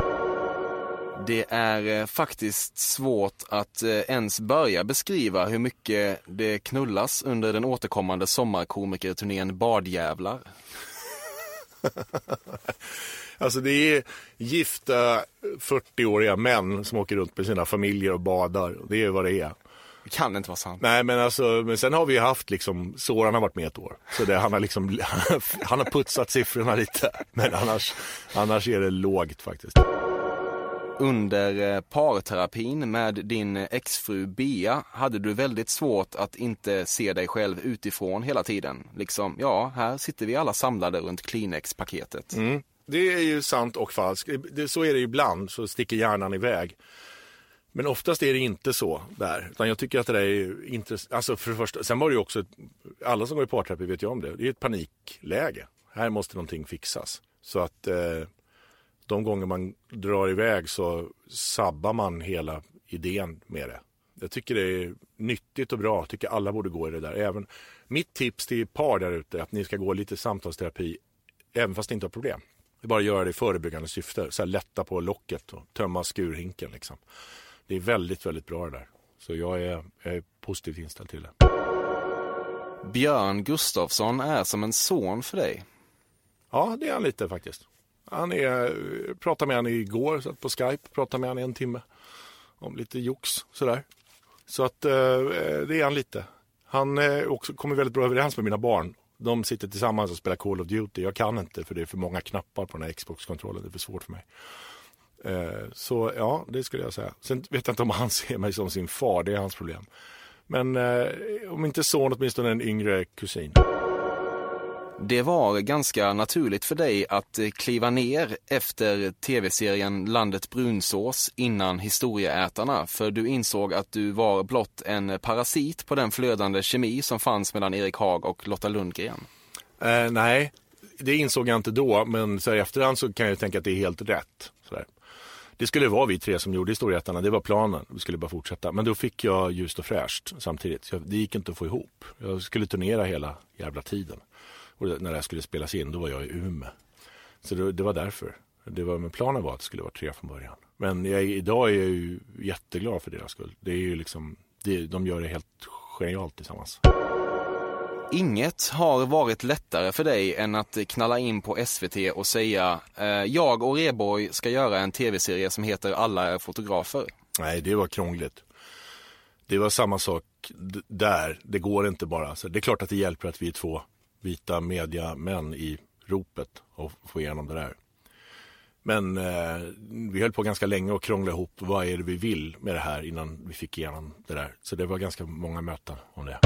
Det är eh, faktiskt svårt att eh, ens börja beskriva hur mycket det knullas under den återkommande sommarkomikerturnén Badjävlar. Alltså det är gifta 40-åriga män som åker runt med sina familjer och badar. Det är vad det är. Det kan inte vara sant. Nej men alltså, men sen har vi haft liksom, Soran har varit med ett år. Så det, han har liksom, han har putsat siffrorna lite. Men annars, annars är det lågt faktiskt. Under eh, parterapin med din exfru Bea hade du väldigt svårt att inte se dig själv utifrån hela tiden. Liksom, ja, här sitter vi alla samlade runt Kleenex-paketet. Mm. Det är ju sant och falskt. Så är det ibland, så sticker hjärnan iväg. Men oftast är det inte så där. Utan jag tycker att det där är intressant. Alltså för det första, sen var det ju också, alla som går i parterapi vet ju om det. Det är ett panikläge. Här måste någonting fixas. Så att eh, de gånger man drar iväg så sabbar man hela idén med det. Jag tycker det är nyttigt och bra. Jag tycker alla borde gå i det där. Även mitt tips till par där ute är att ni ska gå lite samtalsterapi även fast ni inte har problem. Det är bara att göra det i förebyggande syfte. Så här, lätta på locket och tömma skurhinken. Liksom. Det är väldigt, väldigt bra det där. Så jag är, jag är positivt inställd till det. Björn Gustafsson är som en son för dig. Ja, det är han lite faktiskt. Han är, pratade med honom igår satt på Skype, pratade med honom en timme om lite jox sådär. Så att eh, eh, det är han lite. Han eh, också kommer väldigt bra överens med mina barn de sitter tillsammans och spelar Call of Duty. Jag kan inte för det är för många knappar på den här Xbox-kontrollen. Det är för svårt för mig. Eh, så ja, det skulle jag säga. Sen vet jag inte om han ser mig som sin far. Det är hans problem. Men eh, om inte son, åtminstone en yngre kusin. Det var ganska naturligt för dig att eh, kliva ner efter tv-serien Landet brunsås innan Historieätarna, för du insåg att du var blott en parasit på den flödande kemi som fanns mellan Erik Haag och Lotta Lundgren. Eh, nej, det insåg jag inte då, men så här, i efterhand så kan jag tänka att det är helt rätt. Så Det skulle vara vi tre som gjorde Historieätarna, det var planen. Vi skulle bara fortsätta. Men då fick jag Ljust och fräscht samtidigt. det gick inte att få ihop. Jag skulle turnera hela jävla tiden. Och när det här skulle spelas in, då var jag i Umeå. Så det, det var därför. Det var, men planen var att det skulle vara tre från början. Men jag, idag är jag ju jätteglad för deras skull. Det är ju liksom, det, de gör det helt genialt tillsammans. Inget har varit lättare för dig än att knalla in på SVT och säga eh, jag och Reborg ska göra en tv-serie som heter Alla är fotografer. Nej, det var krångligt. Det var samma sak där. Det går inte bara. Så det är klart att det hjälper att vi är två vita mediamän i ropet och få igenom det där. Men eh, vi höll på ganska länge och krångla ihop vad är det vi vill med det här innan vi fick igenom det där. Så det var ganska många möten om det.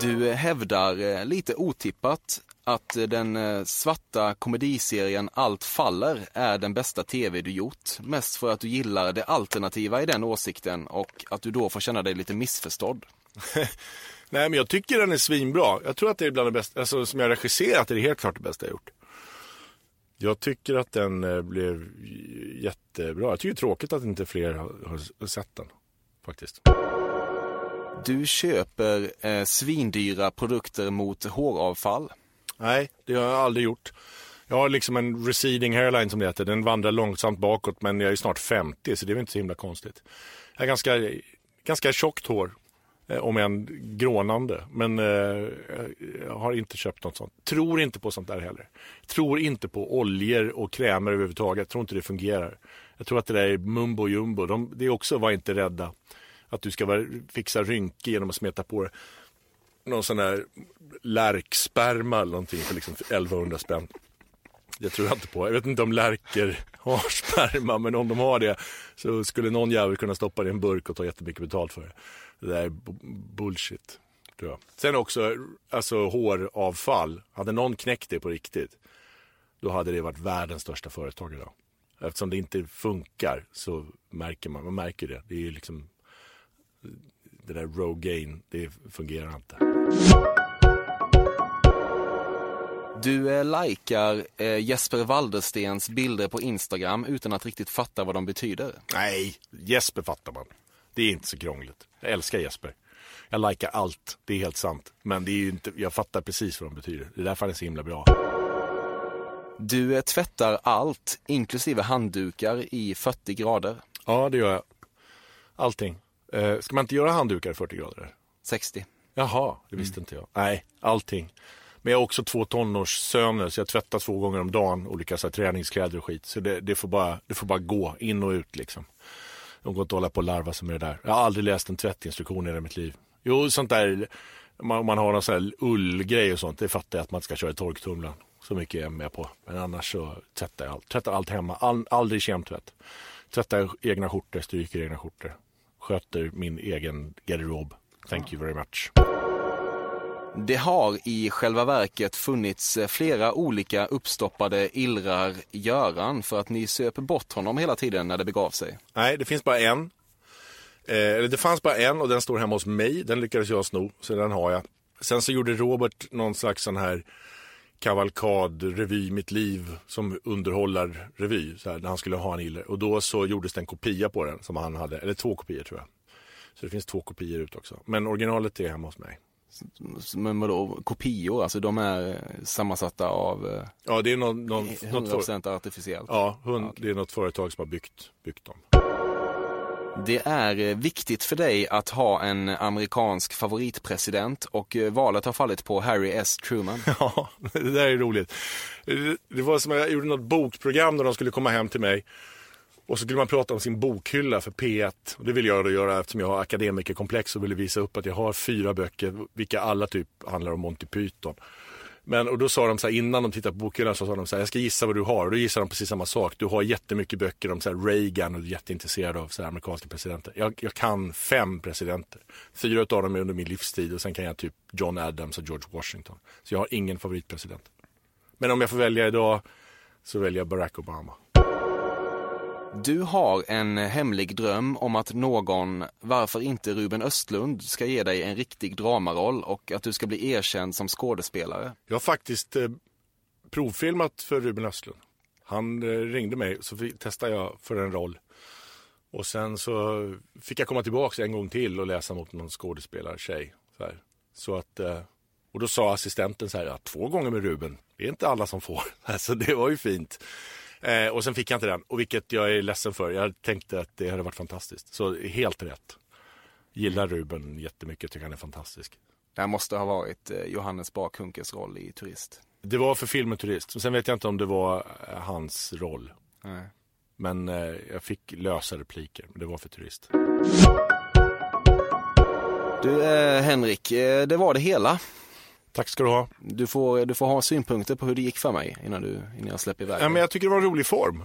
Du hävdar eh, lite otippat att eh, den eh, svarta komediserien Allt faller är den bästa tv du gjort. Mest för att du gillar det alternativa i den åsikten och att du då får känna dig lite missförstådd. Nej, men jag tycker den är svinbra. Jag tror att det är bland det bästa, alltså som jag regisserat är det helt klart det bästa jag gjort. Jag tycker att den eh, blev jättebra. Jag tycker det är tråkigt att inte fler har, har sett den, faktiskt. Du köper eh, svindyra produkter mot håravfall. Nej, det har jag aldrig gjort. Jag har liksom en receding hairline som det heter. Den vandrar långsamt bakåt men jag är snart 50 så det är väl inte så himla konstigt. Jag har ganska, ganska tjockt hår. Eh, om än grånande. Men eh, jag har inte köpt något sånt. Tror inte på sånt där heller. Tror inte på oljor och krämer överhuvudtaget. Tror inte det fungerar. Jag tror att det där är mumbo jumbo. De, det är också var inte rädda. Att du ska vara, fixa rynkor genom att smeta på det. Någon sån där lärksperma eller någonting för liksom 1100 spänn. Det tror jag inte på. Jag vet inte om lärker har sperma, men om de har det så skulle någon jävel kunna stoppa det i en burk och ta jättemycket betalt för det. Det där är bu- bullshit, tror jag. Sen också, alltså håravfall. Hade någon knäckt det på riktigt, då hade det varit världens största företag idag. Eftersom det inte funkar så märker man, man märker det. Det är ju liksom, det där Rogaine, det fungerar inte. Du eh, likar eh, Jesper Walderstens bilder på Instagram utan att riktigt fatta vad de betyder. Nej, Jesper fattar man. Det är inte så krångligt. Jag älskar Jesper. Jag likar allt, det är helt sant. Men det är ju inte, jag fattar precis vad de betyder. Det är därför han är så himla bra. Du eh, tvättar allt, inklusive handdukar, i 40 grader. Ja, det gör jag. Allting. Eh, ska man inte göra handdukar i 40 grader? 60. Jaha, det visste inte jag. Nej, allting. Men jag har också två tonårssöner så jag tvättar två gånger om dagen olika så här, träningskläder och skit. Så det, det, får bara, det får bara gå in och ut liksom. De går inte att hålla på och larva sig med det där. Jag har aldrig läst en tvättinstruktion i hela mitt liv. Jo, sånt där, man, man har någon sån här ullgrej och sånt, det fattar jag att man ska köra i torktumlaren. Så mycket är jag med på. Men annars så tvättar jag allt. Tvättar allt hemma. All, aldrig kemtvätt. Tvättar egna skjortor, stryker egna skjortor. Sköter min egen garderob. Thank you very much. Det har i själva verket funnits eh, flera olika uppstoppade illrar Göran för att ni söp bort honom hela tiden när det begav sig. Nej, det finns bara en. Eh, eller det fanns bara en och den står hemma hos mig. Den lyckades jag sno, så den har jag. Sen så gjorde Robert någon slags sån här kavalkadrevy, Mitt liv som underhållar-revy. Så här, när han skulle ha en iller. Och då så gjordes det en kopia på den som han hade. Eller två kopior tror jag. Så det finns två kopior ut också. Men originalet är hemma hos mig. Men vadå, kopior, alltså de är eh, sammansatta av eh, Ja, det är någon, någon, 100% artificiellt? Ja, hund, det är något företag som har byggt, byggt dem. Det är eh, viktigt för dig att ha en amerikansk favoritpresident och valet har fallit på Harry S. Truman. Ja, det där är roligt. Det- var som att jag gjorde något bokprogram där de skulle komma hem till mig. Och så skulle man prata om sin bokhylla för P1. Och det vill jag då göra eftersom jag har akademikerkomplex och ville visa upp att jag har fyra böcker, vilka alla typ handlar om Monty Python. Men och då sa de så här, innan de tittade på bokhyllan så sa de så här, jag ska gissa vad du har. Och då gissade de precis samma sak. Du har jättemycket böcker om så här Reagan och du är jätteintresserad av så här amerikanska presidenter. Jag, jag kan fem presidenter. Fyra av dem är under min livstid och sen kan jag typ John Adams och George Washington. Så jag har ingen favoritpresident. Men om jag får välja idag så väljer jag Barack Obama. Du har en hemlig dröm om att någon, varför inte Ruben Östlund, ska ge dig en riktig dramaroll och att du ska bli erkänd som skådespelare. Jag har faktiskt eh, provfilmat för Ruben Östlund. Han eh, ringde mig så testade jag för en roll. Och sen så fick jag komma tillbaka en gång till och läsa mot någon skådespelartjej. Så, här. så att, eh, och då sa assistenten så här, ja, två gånger med Ruben, det är inte alla som får. Alltså det var ju fint. Eh, och sen fick jag inte den, och vilket jag är ledsen för. Jag tänkte att det hade varit fantastiskt. Så helt rätt. Gillar Ruben jättemycket, tycker han är fantastisk. Det här måste ha varit eh, Johannes Bakhunkes roll i Turist. Det var för filmen Turist. Sen vet jag inte om det var eh, hans roll. Nej. Men eh, jag fick lösa repliker. Men det var för Turist. Du eh, Henrik, eh, det var det hela. Tack ska du ha. Du får, du får ha synpunkter på hur det gick för mig innan, du, innan jag släpper iväg Ja, men jag tycker det var en rolig form.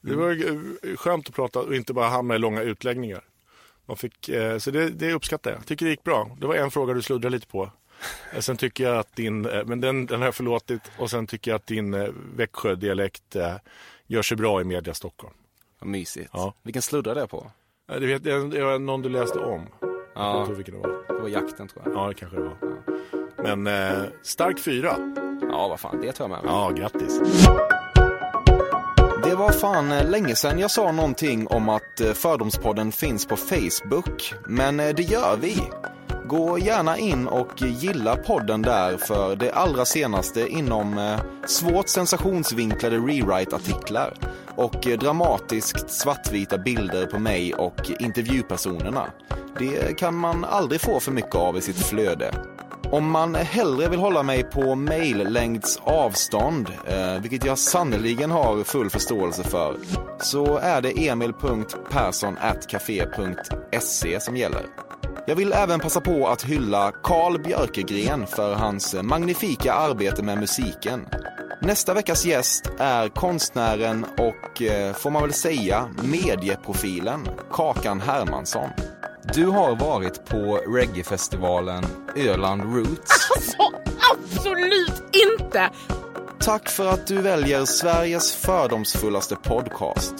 Det var eh, skönt att prata och inte bara hamna i långa utläggningar. Man fick, eh, så det, det uppskattar jag. Jag tycker det gick bra. Det var en fråga du sluddrade lite på. Eh, Sen tycker jag att din, men den, den har jag förlåtit. Och sen tycker jag att din Växjö-dialekt gör sig bra i media Stockholm. Vad mysigt. Ja. Vilken sluddrade jag på? Eh, Det, vet, det det var någon du läste om. Jag Ja. kommer inte ihåg vilken det var. Det var jakten tror jag. Ja, det kanske det var. Men eh, stark fyra. Ja, vad fan, det tar jag med mig. Ja, grattis. Det var fan eh, länge sedan jag sa någonting om att eh, Fördomspodden finns på Facebook, men eh, det gör vi. Gå gärna in och gilla podden där för det allra senaste inom svårt sensationsvinklade rewrite-artiklar och dramatiskt svartvita bilder på mig och intervjupersonerna. Det kan man aldrig få för mycket av i sitt flöde. Om man hellre vill hålla mig på maillängds avstånd, eh, vilket jag sannoliken har full förståelse för, så är det emil.perssonatcafe.se som gäller. Jag vill även passa på att hylla Carl Björkegren för hans magnifika arbete med musiken. Nästa veckas gäst är konstnären och, eh, får man väl säga, medieprofilen Kakan Hermansson. Du har varit på reggaefestivalen Öland Roots. Alltså, absolut inte! Tack för att du väljer Sveriges fördomsfullaste podcast.